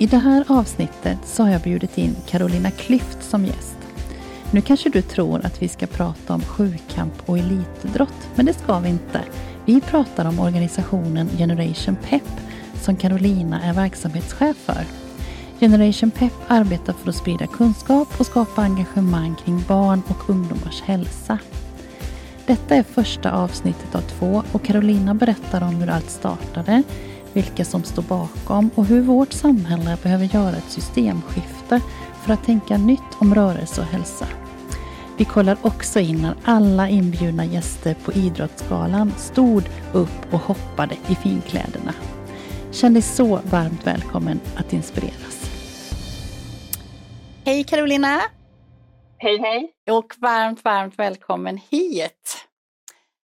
I det här avsnittet så har jag bjudit in Carolina Klyft som gäst. Nu kanske du tror att vi ska prata om sjukamp och elitidrott, men det ska vi inte. Vi pratar om organisationen Generation Pep som Carolina är verksamhetschef för. Generation Pep arbetar för att sprida kunskap och skapa engagemang kring barn och ungdomars hälsa. Detta är första avsnittet av två och Carolina berättar om hur allt startade, vilka som står bakom och hur vårt samhälle behöver göra ett systemskifte för att tänka nytt om rörelse och hälsa. Vi kollar också in när alla inbjudna gäster på Idrottsgalan stod upp och hoppade i finkläderna. Känn dig så varmt välkommen att inspireras. Hej Carolina! Hej hej! Och varmt, varmt välkommen hit!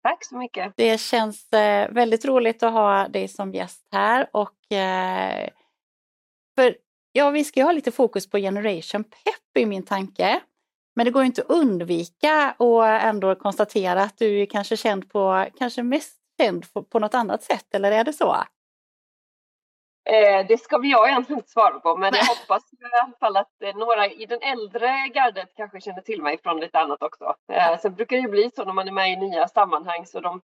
Tack så mycket! Det känns eh, väldigt roligt att ha dig som gäst här och eh, för ja, vi ska ju ha lite fokus på Generation Pep i min tanke. Men det går inte att undvika och ändå konstatera att du är kanske känd på, kanske mest känd på, på något annat sätt, eller är det så? Eh, det ska vi jag egentligen inte svara på, men jag hoppas i alla fall att eh, några i den äldre gardet kanske känner till mig från lite annat också. Eh, sen brukar det ju bli så när man är med i nya sammanhang så de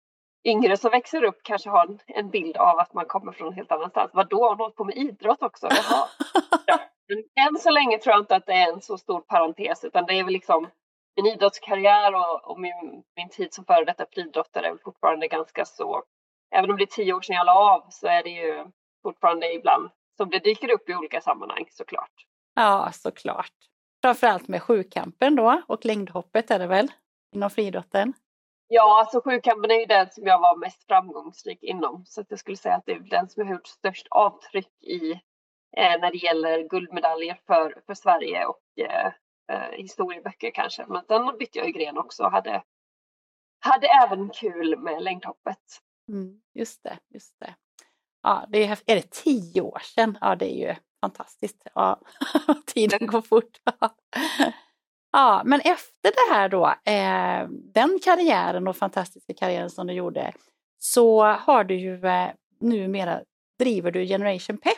yngre som växer upp kanske har en, bild av att man kommer från helt annanstans. Vadå, har du hållit på med idrott också? Jaha. Ja. Men än så länge tror jag inte att det är en så stor parentes utan det är väl liksom min idrottskarriär och, och min, min tid som före detta friidrottare är fortfarande ganska så, även om det är tio år sedan jag la av så är det ju fortfarande ibland som det dyker upp i olika sammanhang såklart. Ja, såklart. Framförallt med sjukampen då och längdhoppet är det väl inom friidrotten? Ja, alltså sjukampen är ju den som jag var mest framgångsrik inom så att jag skulle säga att det är den som har gjort störst avtryck i eh, när det gäller guldmedaljer för, för Sverige och eh, eh, historieböcker kanske. Men sen bytte jag ju gren också och hade, hade även kul med längdhoppet. Mm, just det, just det. Ja, det är, är det tio år sedan? Ja, det är ju fantastiskt. Ja, tiden går fort. ja, men efter det här då, eh, den karriären och fantastiska karriären som du gjorde, så har du ju eh, numera driver du Generation Pep.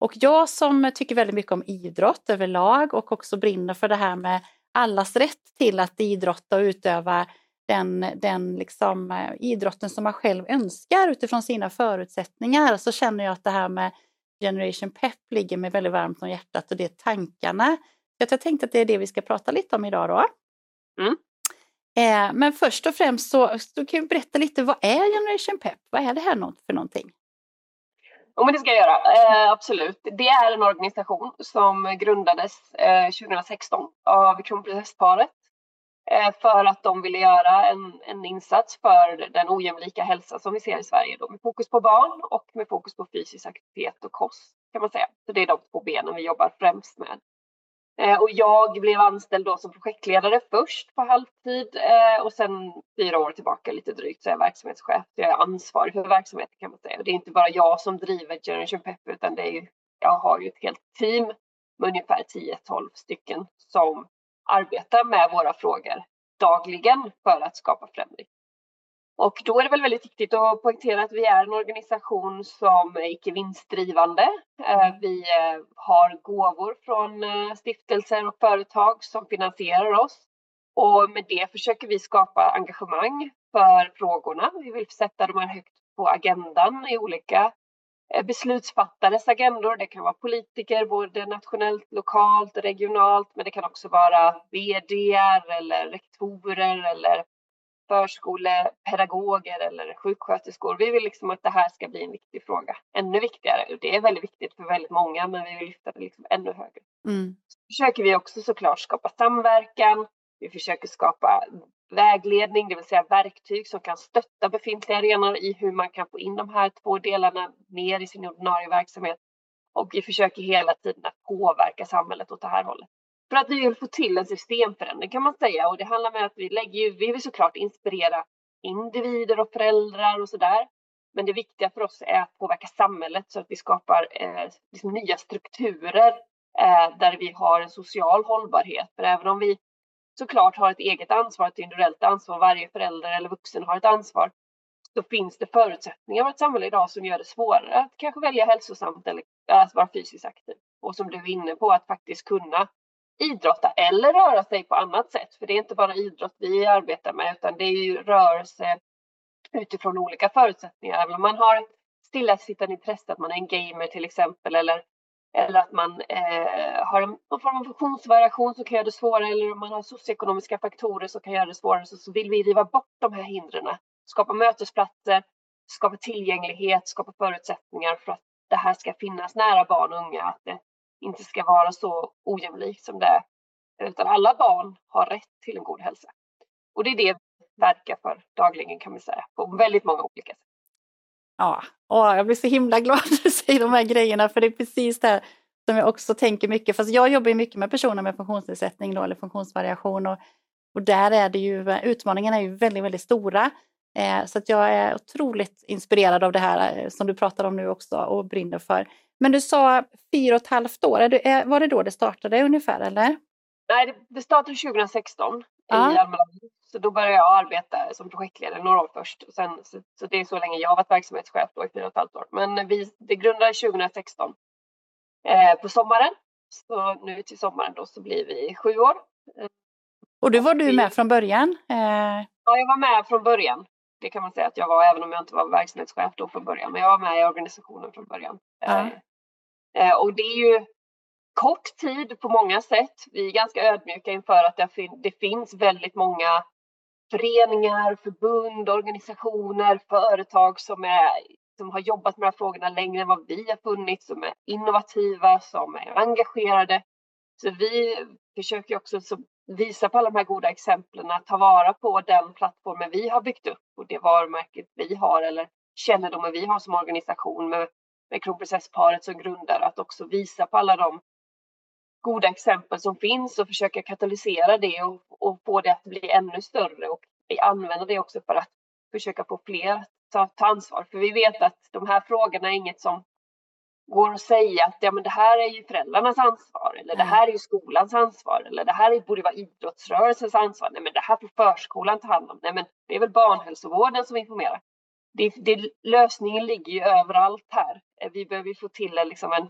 Och jag som tycker väldigt mycket om idrott överlag och också brinner för det här med allas rätt till att idrotta och utöva den, den liksom, eh, idrotten som man själv önskar utifrån sina förutsättningar så känner jag att det här med Generation Pep ligger mig väldigt varmt om hjärtat och det är tankarna. Så jag tänkte att det är det vi ska prata lite om idag då. Mm. Eh, men först och främst så, så kan du berätta lite, vad är Generation Pep? Vad är det här för någonting? Jo, men det ska jag göra. Eh, absolut. Det är en organisation som grundades eh, 2016 av kronprinsessparet Eh, för att de ville göra en, en insats för den ojämlika hälsa som vi ser i Sverige då, med fokus på barn och med fokus på fysisk aktivitet och kost kan man säga. Så det är de två benen vi jobbar främst med. Eh, och jag blev anställd då som projektledare först på halvtid eh, och sen fyra år tillbaka lite drygt så är jag verksamhetschef. Jag är ansvarig för verksamheten kan man säga. Och det är inte bara jag som driver Generation Pep utan det är ju, jag har ju ett helt team med ungefär 10-12 stycken som arbetar med våra frågor dagligen för att skapa förändring. Och då är det väl väldigt viktigt att poängtera att vi är en organisation som är icke vinstdrivande. Eh, vi eh, har gåvor från eh, stiftelser och företag som finansierar oss. Och med det försöker vi skapa engagemang för frågorna. Vi vill sätta dem här högt på agendan i olika beslutsfattares agendor. Det kan vara politiker, både nationellt, lokalt, regionalt, men det kan också vara vd eller rektorer eller förskolepedagoger eller sjuksköterskor. Vi vill liksom att det här ska bli en viktig fråga. Ännu viktigare. Det är väldigt viktigt för väldigt många, men vi vill lyfta det liksom ännu högre. Mm. Så försöker vi också såklart skapa samverkan. Vi försöker skapa vägledning, det vill säga verktyg som kan stötta befintliga arenor i hur man kan få in de här två delarna mer i sin ordinarie verksamhet. Och vi försöker hela tiden att påverka samhället åt det här hållet. För att vi vill få till en systemförändring kan man säga. Och det handlar om att vi lägger vi vill såklart inspirera individer och föräldrar och sådär. Men det viktiga för oss är att påverka samhället så att vi skapar eh, liksom nya strukturer eh, där vi har en social hållbarhet. För även om vi såklart har ett eget ansvar, ett individuellt ansvar, varje förälder eller vuxen har ett ansvar, så finns det förutsättningar i ett samhälle idag som gör det svårare att kanske välja hälsosamt eller att vara fysiskt aktiv. Och som du är inne på, att faktiskt kunna idrotta eller röra sig på annat sätt. För det är inte bara idrott vi arbetar med, utan det är ju rörelse utifrån olika förutsättningar. Även om man har ett stillasittande intresse, att man är en gamer till exempel, eller, eller att man eh, har en, någon form av funktionsvariation som kan göra det svårare, eller om man har socioekonomiska faktorer som kan göra det svårare, så, så vill vi riva bort de här hindren. Skapa mötesplatser, skapa tillgänglighet, skapa förutsättningar för att det här ska finnas nära barn och unga, att det inte ska vara så ojämlikt som det är. Utan alla barn har rätt till en god hälsa. Och det är det vi verkar för dagligen kan man säga, på väldigt många olika sätt. Ja, Åh, jag blir så himla glad när du säger de här grejerna för det är precis det som jag också tänker mycket, fast jag jobbar ju mycket med personer med funktionsnedsättning då, eller funktionsvariation och, och där är det ju, utmaningarna är ju väldigt, väldigt stora. Eh, så att jag är otroligt inspirerad av det här eh, som du pratar om nu också och brinner för. Men du sa fyra och ett halvt år, var det då det startade ungefär eller? Nej, det startade 2016 i Allmänna så då började jag arbeta som projektledare några år först. Och sen, så, så, det är så länge jag har varit verksamhetschef då i fyra och ett halvt år. Men vi, det grundades 2016 eh, på sommaren. Så nu till sommaren då så blir vi sju år. Och då var du med från början? Eh... Ja, jag var med från början. Det kan man säga att jag var, även om jag inte var verksamhetschef då från början. Men jag var med i organisationen från början. Ja. Eh, och det är ju kort tid på många sätt. Vi är ganska ödmjuka inför att det, finns väldigt många föreningar, förbund, organisationer, företag som, är, som har jobbat med de här frågorna längre än vad vi har funnits, som är innovativa, som är engagerade. Så vi försöker också visa på alla de här goda exemplen, att ta vara på den plattformen vi har byggt upp och det varumärket vi har eller kännedomen vi har som organisation med, med kronprinsessparet som grundare, att också visa på alla de goda exempel som finns och försöka katalysera det och, och få det att bli ännu större och vi använder det också för att försöka få fler att ta, ta ansvar. För vi vet att de här frågorna är inget som går att säga att ja, men det här är ju föräldrarnas ansvar eller det här är ju skolans ansvar eller det här borde vara idrottsrörelsens ansvar. Nej, men det här får förskolan ta hand om. Nej, men det är väl barnhälsovården som informerar. Det, det, lösningen ligger ju överallt här. Vi behöver få till liksom en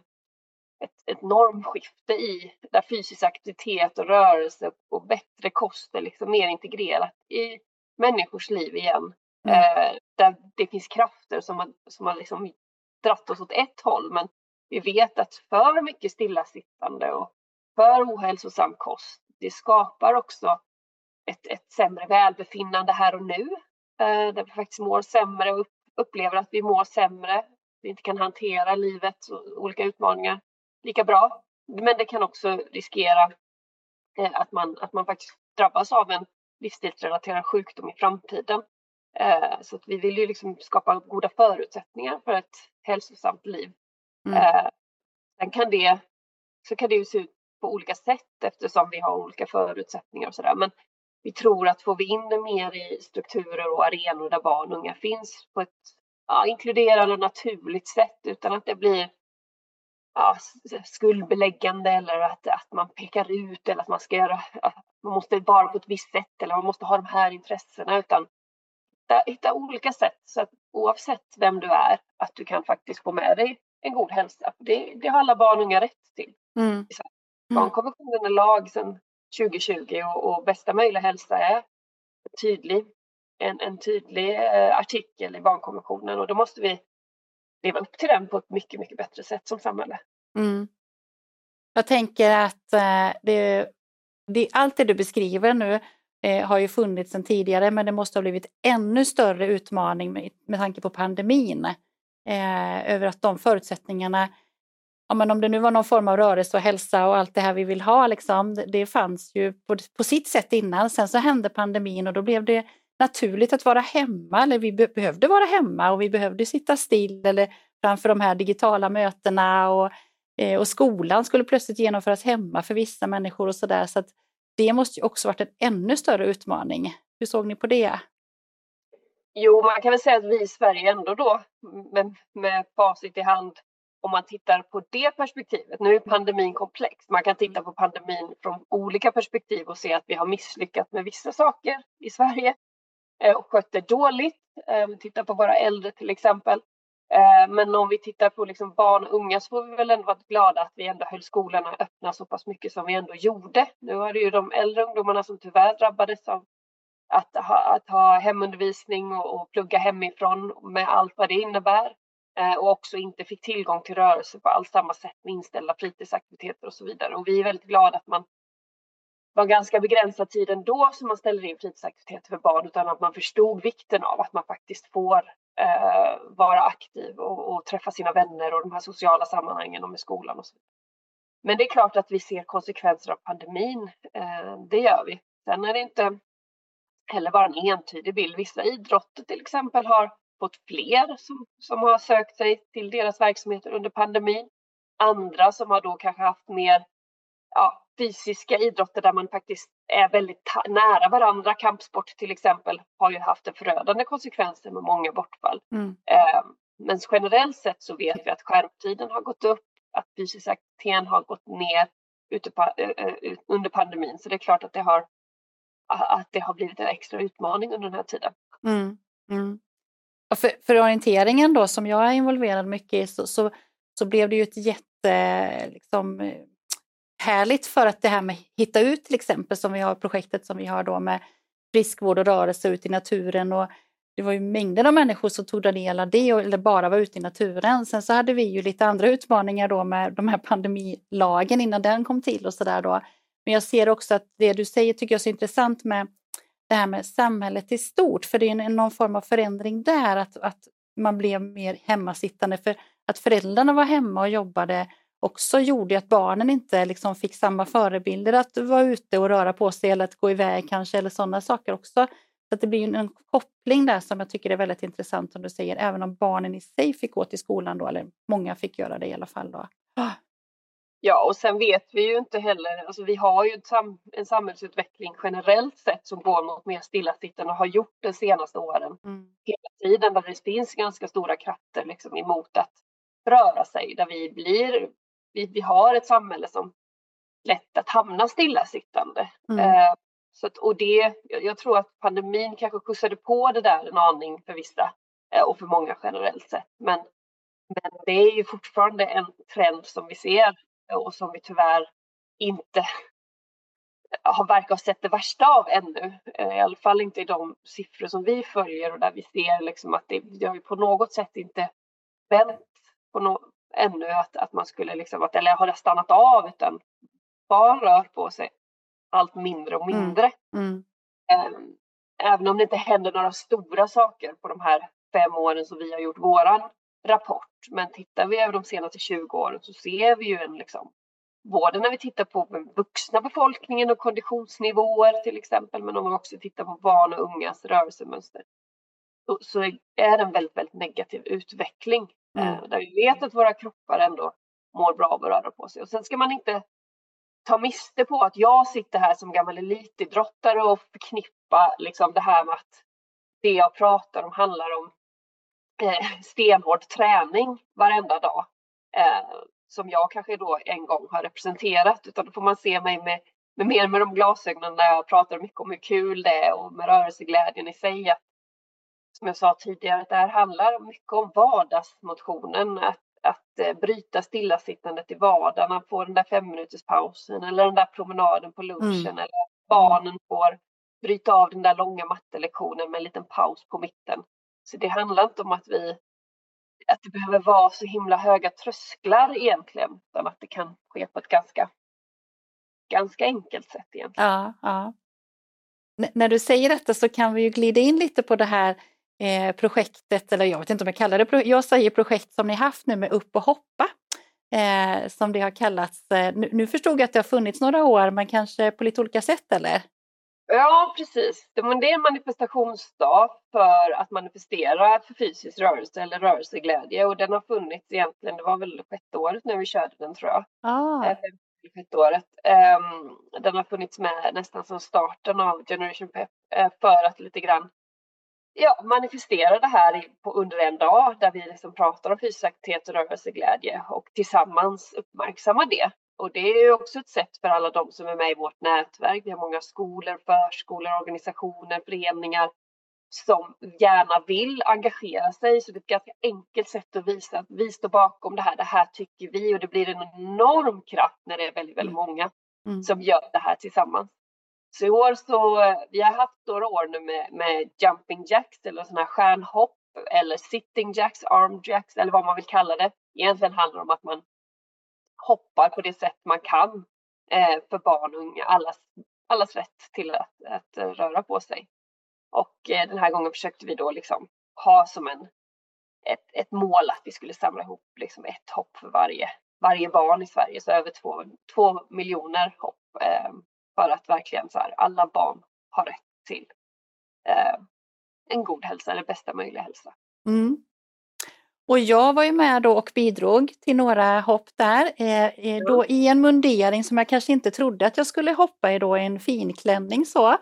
ett, ett normskifte i där fysisk aktivitet och rörelse och bättre kost är liksom mer integrerat i människors liv igen. Mm. Eh, där det finns krafter som har, som har liksom dratt oss åt ett håll men vi vet att för mycket stillasittande och för ohälsosam kost det skapar också ett, ett sämre välbefinnande här och nu. Eh, där vi faktiskt mår sämre och upplever att vi mår sämre. Vi inte kan hantera livets olika utmaningar lika bra. Men det kan också riskera eh, att, man, att man faktiskt drabbas av en livsstilsrelaterad sjukdom i framtiden. Eh, så att vi vill ju liksom skapa goda förutsättningar för ett hälsosamt liv. Mm. Eh, sen kan det, så kan det ju se ut på olika sätt eftersom vi har olika förutsättningar och sådär. Men vi tror att får vi in det mer i strukturer och arenor där barn och unga finns på ett ja, inkluderande och naturligt sätt utan att det blir ja, skuldbeläggande eller att, att man pekar ut eller att man ska göra, man måste vara på ett visst sätt eller man måste ha de här intressena utan hitta, hitta olika sätt så att oavsett vem du är att du kan faktiskt få med dig en god hälsa. Det, det har alla barn och unga rätt till. Mm. mm. Barnkonventionen är lag sedan 2020 och, och bästa möjliga hälsa är tydlig, en, en tydlig eh, artikel i barnkonventionen och då måste vi leva upp till den på ett mycket, mycket bättre sätt som samhälle. Mm. Jag tänker att eh, det, det, allt det du beskriver nu eh, har ju funnits sedan tidigare men det måste ha blivit ännu större utmaning med, med tanke på pandemin. Eh, över att de förutsättningarna, ja, men om det nu var någon form av rörelse och hälsa och allt det här vi vill ha, liksom, det, det fanns ju på, på sitt sätt innan. Sen så hände pandemin och då blev det naturligt att vara hemma, eller vi be behövde vara hemma och vi behövde sitta still eller framför de här digitala mötena och Eh, och skolan skulle plötsligt genomföras hemma för vissa människor och sådär. Så att det måste ju också varit en ännu större utmaning. Hur såg ni på det? Jo, man kan väl säga att vi i Sverige ändå då med, med facit i hand om man tittar på det perspektivet. Nu är pandemin komplex. Man kan titta på pandemin från olika perspektiv och se att vi har misslyckats med vissa saker i Sverige Eh, och skött det dåligt. Eh, Titta på våra äldre till exempel. Eh, men om vi tittar på liksom barn och unga så får vi väl ändå vara glada att vi ändå höll skolorna öppna så pass mycket som vi ändå gjorde. Nu var det ju de äldre ungdomarna som tyvärr drabbades av att ha, att ha hemundervisning och, och plugga hemifrån med allt vad det innebär och också inte fick tillgång till rörelse på alls samma sätt med inställda fritidsaktiviteter och så vidare. Och vi är väldigt glada att man var ganska begränsad tid ändå som man ställer in fritidsaktiviteter för barn utan att man förstod vikten av att man faktiskt får eh, vara aktiv och, och, träffa sina vänner och de här sociala sammanhangen och med skolan och så. Men det är klart att vi ser konsekvenser av pandemin. Eh, det gör vi. Sen är det inte heller bara en entydig bild. Vissa idrotter till exempel har fått fler som, som har sökt sig till deras verksamheter under pandemin. Andra som har då kanske haft mer ja, fysiska idrotter där man faktiskt är väldigt nära varandra. Kampsport till exempel har ju haft en förödande konsekvenser med många bortfall. Mm. Eh, men generellt sett så vet vi att skärmtiden har gått upp, att fysisk aktivitet har gått ner på, under pandemin. Så det är klart att det har att det har blivit en extra utmaning under den här tiden. Mm, mm. För, för, orienteringen då som jag är involverad mycket i så, så, så blev det ju ett jätte liksom, härligt för att det här med Hitta ut till exempel som vi har projektet som vi har då med friskvård och rörelse ut i naturen och det var ju mängder av människor som tog del av det eller bara var ute i naturen. Sen så hade vi ju lite andra utmaningar då med de här pandemilagen innan den kom till och sådär då. Men jag ser också att det du säger tycker jag är så intressant med det här med samhället i stort, för det är någon form av förändring där, att, att man blev mer hemmasittande. För att föräldrarna var hemma och jobbade också gjorde att barnen inte liksom fick samma förebilder att vara ute och röra på sig eller att gå iväg kanske eller sådana saker också. Så det blir en koppling där som jag tycker är väldigt intressant som du säger, även om barnen i sig fick gå till skolan då, eller många fick göra det i alla fall då. Ja, och sen vet vi ju inte heller, alltså vi har ju en samhällsutveckling generellt sett som går mot mer stillasittande och har gjort de senaste åren. Mm. Hela tiden där det finns ganska stora krafter liksom emot att röra sig, där vi blir, vi, vi har ett samhälle som lätt att hamna stillasittande. Mm. Eh, så att, och det, jag tror att pandemin kanske skjutsade på det där en aning för vissa eh, och för många generellt sett. Men, men det är ju fortfarande en trend som vi ser och som vi tyvärr inte har verkar ha sett det värsta av ännu. Eh, I alla fall inte i de siffror som vi följer och där vi ser liksom att det, det har ju på något sätt inte vänt på no, ännu att, att man skulle liksom, att, eller har det stannat av utan barn rör på sig allt mindre och mm, mindre. Mm. Mm. Även om det inte händer några stora saker på de här fem åren som vi har gjort våran rapport. Men tittar vi över de senaste 20 åren så ser vi ju en liksom, både när vi tittar på den vuxna befolkningen och konditionsnivåer till exempel, men om vi också tittar på barn och ungas rörelsemönster, så, så är det en väldigt, väldigt negativ utveckling. Mm. Eh, där vi vet att våra kroppar ändå mår bra av att röra på sig. Och sen ska man inte ta miste på att jag sitter här som gammal elitidrottare och förknippa liksom det här med att det jag pratar om handlar om eh, stenhård träning varenda dag. Eh, som jag kanske då en gång har representerat. Utan då får man se mig med, med mer med de glasögonen när jag pratar mycket om hur kul det är och med rörelseglädjen i sig. Att, som jag sa tidigare, att det här handlar mycket om vardagsmotionen. Att, att eh, bryta stillasittandet i vardagen, att få den där fem minuters pausen eller den där promenaden på lunchen mm. eller barnen får bryta av den där långa mattelektionen med en liten paus på mitten. Så det handlar inte om att vi att det behöver vara så himla höga trösklar egentligen, utan att det kan ske på ett ganska, ganska enkelt sätt egentligen. Ja, ja. N när du säger detta så kan vi ju glida in lite på det här eh, projektet, eller jag vet inte om jag kallar det, jag säger projekt som ni haft nu med Upp och hoppa. Eh, som det har kallats. Eh, nu, nu, förstod jag att det har funnits några år, men kanske på lite olika sätt eller? Ja, precis. Det är en manifestationsdag för att manifestera för fysisk rörelse eller rörelseglädje och den har funnits egentligen, det var väl sjätte året när vi körde den tror jag. Ah. Eh, sjätte året. Ehm, den har funnits med nästan som starten av Generation Pep eh, för att lite grann ja, manifestera det här på, under en dag där vi liksom pratar om fysisk aktivitet och rörelseglädje och tillsammans uppmärksamma det. Och det är också ett sätt för alla de som är med i vårt nätverk. Vi har många skolor, förskolor, organisationer, föreningar som gärna vill engagera sig. Så det är ett ganska enkelt sätt att visa att vi står bakom det här. Det här tycker vi och det blir en enorm kraft när det är väldigt, väldigt mm. många mm. som gör det här tillsammans. Så i år så, vi har haft några år nu med, med jumping jacks eller sådana här stjärnhopp eller sitting jacks, arm jacks eller vad man vill kalla det. Egentligen handlar det om att man hoppar på det sätt man kan eh, för barn och unga, allas, allas rätt till att, att röra på sig. Och eh, den här gången försökte vi då liksom ha som en, ett, ett mål att vi skulle samla ihop liksom ett hopp för varje, varje barn i Sverige, så över två, två miljoner hopp eh, för att verkligen så här, alla barn har rätt till eh, en god hälsa eller bästa möjliga hälsa. Mm. Och jag var ju med då och bidrog till några hopp där. Eh, eh då i en mundering som jag kanske inte trodde att jag skulle hoppa i då, en finklänning så.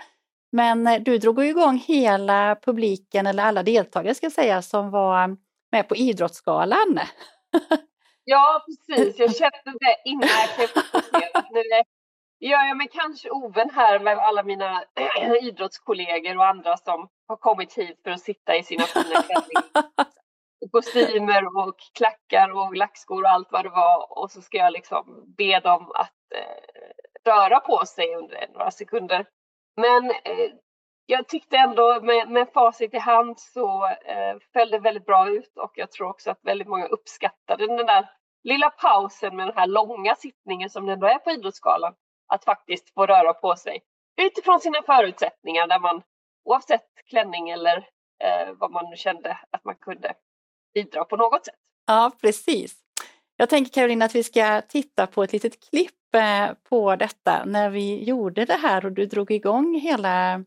Men eh, du drog igång hela publiken, eller alla deltagare ska jag säga, som var med på Idrottsgalan. Ja, precis. Jag kände det innan jag klev på Nu Ja, jag men kanske ovän här med alla mina idrottskollegor och andra som har kommit hit för att sitta i sina fina kostymer och klackar och lackskor och allt vad det var. Och så ska jag liksom be dem att eh, röra på sig under några sekunder. Men eh, jag tyckte ändå med, med facit i hand så eh, föll det väldigt bra ut och jag tror också att väldigt många uppskattade den där lilla pausen med den här långa sittningen som det ändå är på Idrottsgalan. Att faktiskt få röra på sig utifrån sina förutsättningar där man oavsett klänning eller eh, vad man kände att man kunde bidra på något sätt. Ja, precis. Jag tänker Karolina att vi ska titta på ett litet klipp Eh, på detta när vi gjorde det här och du drog igång hela,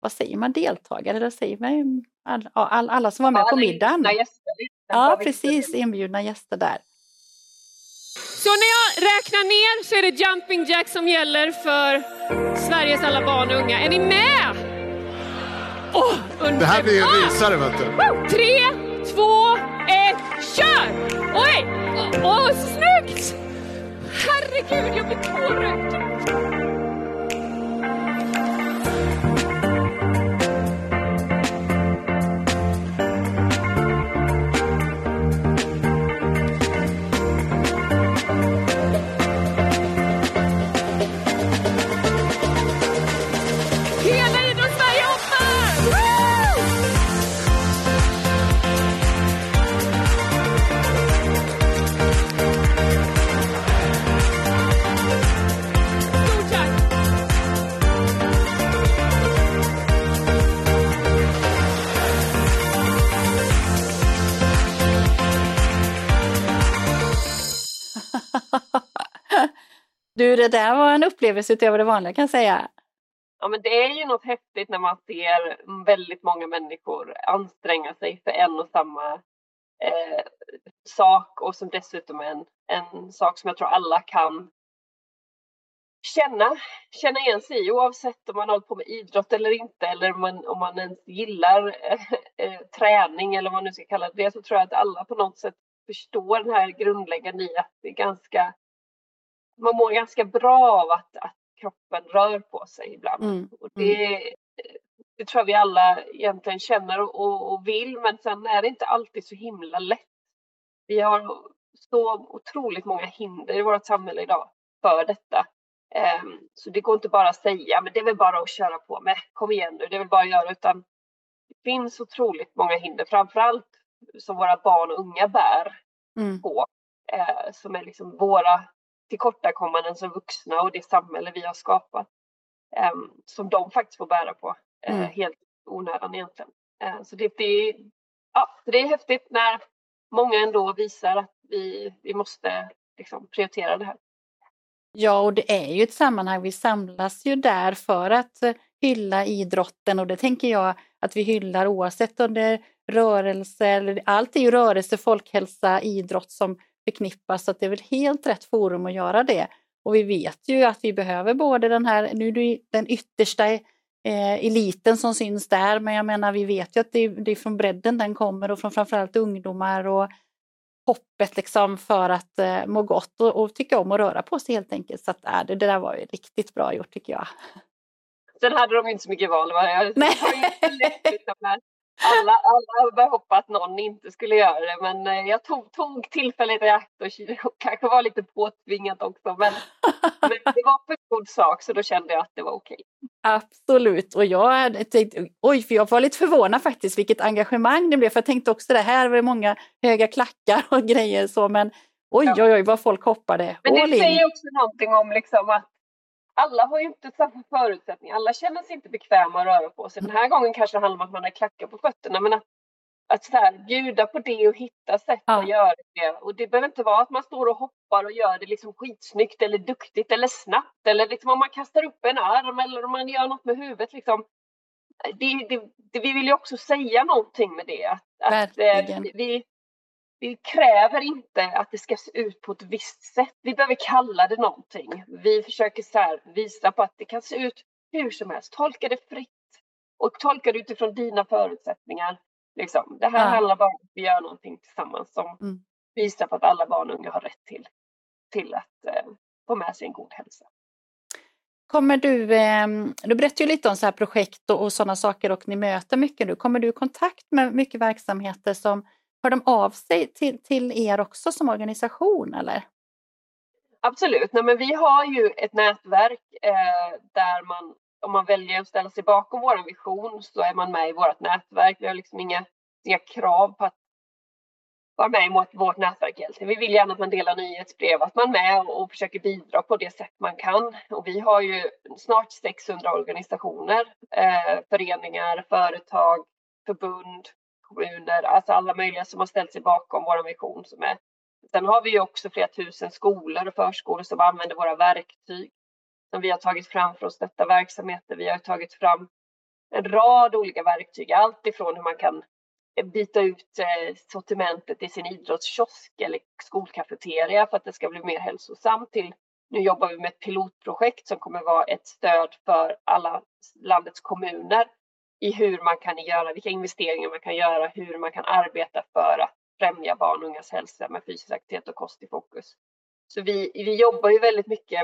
vad säger man, deltagare, eller säger man all, all, alla som var med ja, på middagen? Gäster, ja, precis, inbjudna gäster där. Så när jag räknar ner så är det jumping jack som gäller för Sveriges alla barn och unga. Är ni med? Oh, det här blir en rysare vet du. Tre, två, ett, kör! Oj! Åh, oh, snyggt! Herregud, jag blir tårögd! Du, det där var en upplevelse utöver det vanliga kan jag säga. Ja, men det är ju något häftigt när man ser väldigt många människor anstränga sig för en och samma eh, sak och som dessutom är en, en sak som jag tror alla kan känna, känna igen sig i oavsett om man håller på med idrott eller inte eller om man, om man ens gillar eh, träning eller vad man nu ska kalla det så tror jag att alla på något sätt förstår den här grundläggande i att det är ganska man mår ganska bra av att, att kroppen rör på sig ibland. Mm. Och det, mm. det tror jag vi alla egentligen känner och, och, vill men sen är det inte alltid så himla lätt. Vi har så otroligt många hinder i vårt samhälle idag för detta. Um, så det går inte bara att säga, men det är väl bara att köra på med. Kom igen nu, det är väl bara att göra. Utan det finns otroligt många hinder, framförallt som våra barn och unga bär mm. på. Uh, som är liksom våra tillkortakommanden som vuxna och det samhälle vi har skapat eh, som de faktiskt får bära på eh, mm. helt onödan egentligen. Eh, så det, det, ja, det är häftigt när många ändå visar att vi, vi måste liksom prioritera det här. Ja, och det är ju ett sammanhang, vi samlas ju där för att eh, hylla idrotten och det tänker jag att vi hyllar oavsett om det är rörelse, eller allt är ju rörelse, folkhälsa, idrott som förknippas så att det är väl helt rätt forum att göra det. Och vi vet ju att vi behöver både den här, nu är det den yttersta eh, eliten som syns där, men jag menar vi vet ju att det, det är från bredden den kommer och från framförallt ungdomar och hoppet liksom för att eh, må gott och, och, tycka om att röra på sig helt enkelt. Så att, äh, det, det där var ju riktigt bra gjort tycker jag. Sen hade de inte så mycket val. Jag, Nej. Alla, alla hade hoppats att någon inte skulle göra det men eh, jag tog, tog tillfället i akt och, och kanske var lite påtvingat också men, men, det var för god sak så då kände jag att det var okej. Absolut och jag tänkte, oj för jag var lite förvånad faktiskt vilket engagemang det blev för jag tänkte också det här var många höga klackar och grejer så men oj oj oj vad folk hoppade. Men det säger också någonting om liksom att alla har ju inte samma förutsättningar. Alla känner sig inte bekväma att röra på sig. Den här gången kanske det handlar om att man har klackar på fötterna. Men att, att så här, bjuda på det och hitta sätt ja. att göra det. Och det behöver inte vara att man står och hoppar och gör det liksom skitsnyggt eller duktigt eller snabbt. Eller liksom om man kastar upp en arm eller om man gör något med huvudet. Liksom. Det, det, det, vi vill ju också säga någonting med det. Att, att eh, vi, vi kräver inte att det ska se ut på ett visst sätt. Vi behöver kalla det någonting. Vi försöker så visa på att det kan se ut hur som helst. Tolka det fritt och tolka det utifrån dina förutsättningar. Liksom. Det här ja. handlar bara om att vi gör någonting tillsammans som mm. visar på att alla barn och unga har rätt till, till att eh, få med sig en god hälsa. Kommer du, eh, du berättar ju lite om så här projekt och, och sådana saker och ni möter mycket nu. Kommer du i kontakt med mycket verksamheter som Hör de av sig till, till er också som organisation eller? Absolut, Nej, men vi har ju ett nätverk eh, där man om man väljer att ställa sig bakom vår vision så är man med i vårt nätverk. Vi har liksom inga, inga krav på att vara med i vårt nätverk egentligen. Vi vill gärna att man delar nyhetsbrev, att man är med och försöker bidra på det sätt man kan. Och vi har ju snart 600 organisationer, eh, föreningar, företag, förbund kommuner, alltså alla möjliga som har ställt sig bakom vår vision. Som är. Sen har vi ju också flera tusen skolor och förskolor som använder våra verktyg som vi har tagit fram för att stötta verksamheter. Vi har tagit fram en rad olika verktyg, allt ifrån hur man kan byta ut eh, sortimentet i sin idrottskiosk eller skolkafeteria för att det ska bli mer hälsosamt till nu jobbar vi med ett pilotprojekt som kommer vara ett stöd för alla landets kommuner i hur man kan göra, vilka investeringar man kan göra, hur man kan arbeta för att främja barn och ungas hälsa med fysisk aktivitet och kost i fokus. Så vi, vi jobbar ju väldigt mycket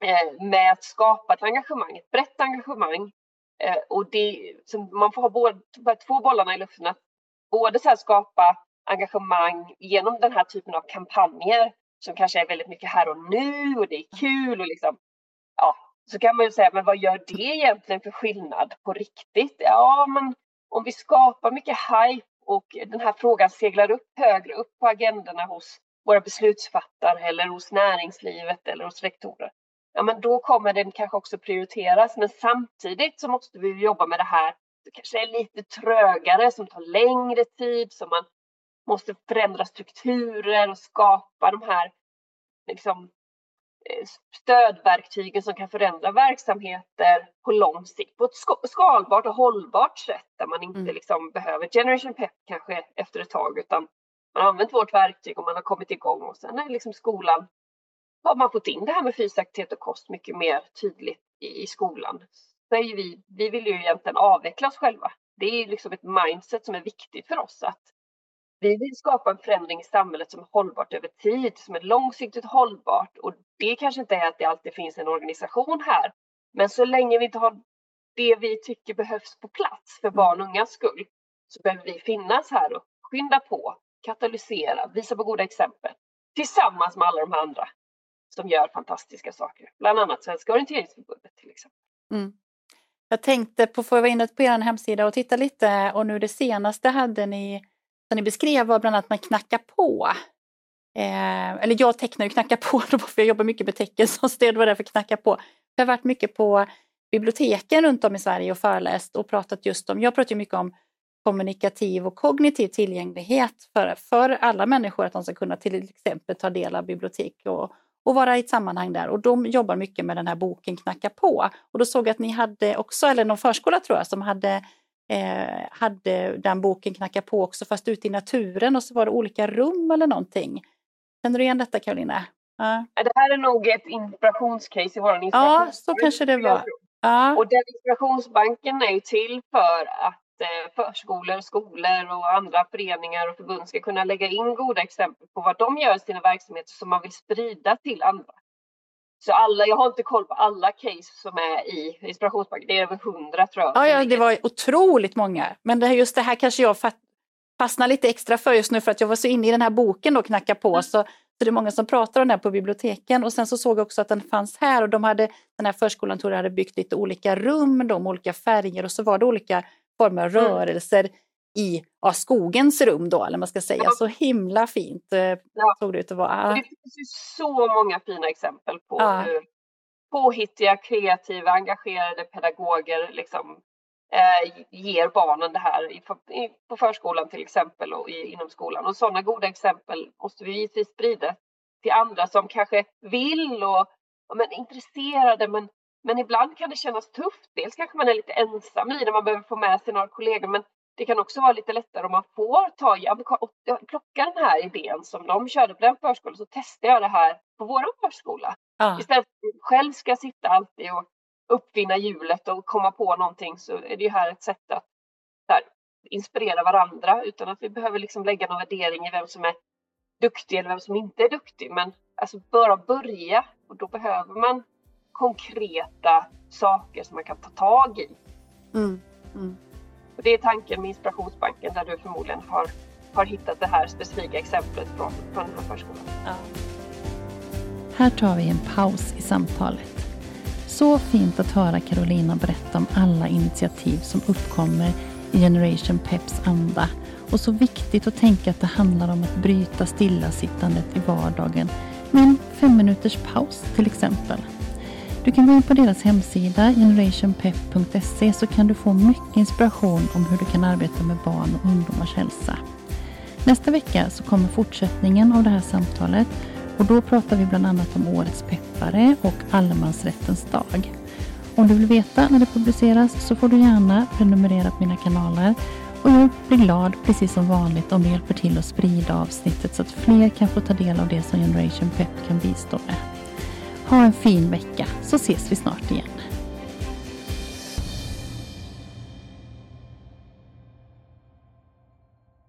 eh, med att skapa ett engagemang, ett brett engagemang. Eh, och det, man får ha både, två bollarna i luften, att både så skapa engagemang genom den här typen av kampanjer som kanske är väldigt mycket här och nu och det är kul och liksom, ja, så kan man ju säga, men vad gör det egentligen för skillnad på riktigt? Ja, men om vi skapar mycket hype och den här frågan seglar upp högre upp på agendorna hos våra beslutsfattare eller hos näringslivet eller hos rektorer. Ja, men då kommer den kanske också prioriteras. Men samtidigt så måste vi jobba med det här. Det kanske är lite trögare, som tar längre tid, som man måste förändra strukturer och skapa de här liksom, stödverktygen som kan förändra verksamheter på lång sikt på ett skalbart och hållbart sätt där man inte mm. liksom behöver Generation Pep kanske efter ett tag utan man har använt vårt verktyg och man har kommit igång och sen är liksom skolan har man fått in det här med fysisk aktivitet och kost mycket mer tydligt i, i skolan. Så är vi, vi vill ju egentligen avveckla oss själva. Det är liksom ett mindset som är viktigt för oss att vi vill skapa en förändring i samhället som är hållbart över tid, som är långsiktigt hållbart. Och det kanske inte är att det alltid finns en organisation här. Men så länge vi inte har det vi tycker behövs på plats för barn och ungas skull så behöver vi finnas här och skynda på, katalysera, visa på goda exempel tillsammans med alla de andra som gör fantastiska saker. Bland annat Svenska orienteringsförbundet till exempel. Mm. Jag tänkte på, får jag vara inne på er hemsida och titta lite och nu det senaste hade ni ni beskrev var bland annat att man knackar på. Eh, eller jag tecknar ju knacka på, för jag jobbar mycket med tecken som stöd, var därför knacka på. Jag har varit mycket på biblioteken runt om i Sverige och föreläst och pratat just om, jag pratar mycket om kommunikativ och kognitiv tillgänglighet för, för alla människor att de ska kunna till exempel ta del av bibliotek och, och vara i ett sammanhang där. Och de jobbar mycket med den här boken Knacka på. Och då såg jag att ni hade också, eller någon förskola tror jag, som hade eh, hade den boken Knacka på också fast ute i naturen och så var det olika rum eller någonting. Känner du igen detta Karolina? Ja. Det här är nog ett inspirationscase i vår inspirationsbank. Ja, så kanske det var. Ja. Och den inspirationsbanken är ju till för att eh, förskolor, skolor och andra föreningar och förbund ska kunna lägga in goda exempel på vad de gör i sina verksamheter som man vill sprida till andra. Så alla, jag har inte koll på alla case som är i inspirationsbanken, det är över hundra tror jag. Ja, ja, det var otroligt många. Men det, just det här kanske jag fastnar lite extra för just nu för att jag var så inne i den här boken och knacka på. Mm. Så så det är många som pratar om den här på biblioteken och sen så såg jag också att den fanns här och de hade, den här förskolan tror jag hade byggt lite olika rum, de olika färger och så var det olika former av mm. rörelser i ja, skogens rum då, eller man ska säga. Ja. Så himla fint eh, ja. såg det ut att vara. Det finns ju så många fina exempel på ja. hur påhittiga, kreativa, engagerade pedagoger liksom, eh, ger barnen det här i, i, på förskolan till exempel och i, inom skolan. Och sådana goda exempel måste vi givetvis sprida till andra som kanske vill och, och men, intresserade men, men ibland kan det kännas tufft. Dels kanske man är lite ensam i det, man behöver få med sig några kollegor men det kan också vara lite lättare om man får ta, jag plockar den här idén som de körde på den förskolan så testar jag det här på vår förskola. Ja. Istället för att själv ska sitta alltid och uppfinna hjulet och komma på någonting så är det ju här ett sätt att här, inspirera varandra utan att vi behöver liksom lägga någon värdering i vem som är duktig eller vem som inte är duktig. Men alltså bara börja och då behöver man konkreta saker som man kan ta tag i. Mm. Mm. Och det är tanken med Inspirationsbanken där du förmodligen har, har hittat det här specifika exemplet från, från den här förskolan. Ja. Här tar vi en paus i samtalet. Så fint att höra Carolina berätta om alla initiativ som uppkommer i Generation Peps anda och så viktigt att tänka att det handlar om att bryta stillasittandet i vardagen med en fem minuters paus till exempel. Du kan gå in på deras hemsida generationpep.se så kan du få mycket inspiration om hur du kan arbeta med barn och ungdomars hälsa. Nästa vecka så kommer fortsättningen av det här samtalet och då pratar vi bland annat om årets peppare och allemansrättens dag. Om du vill veta när det publiceras så får du gärna prenumerera på mina kanaler och jag blir glad, precis som vanligt, om du hjälper till att sprida avsnittet så att fler kan få ta del av det som Generation Pep kan bistå med. Ha en fin vecka så ses vi snart igen.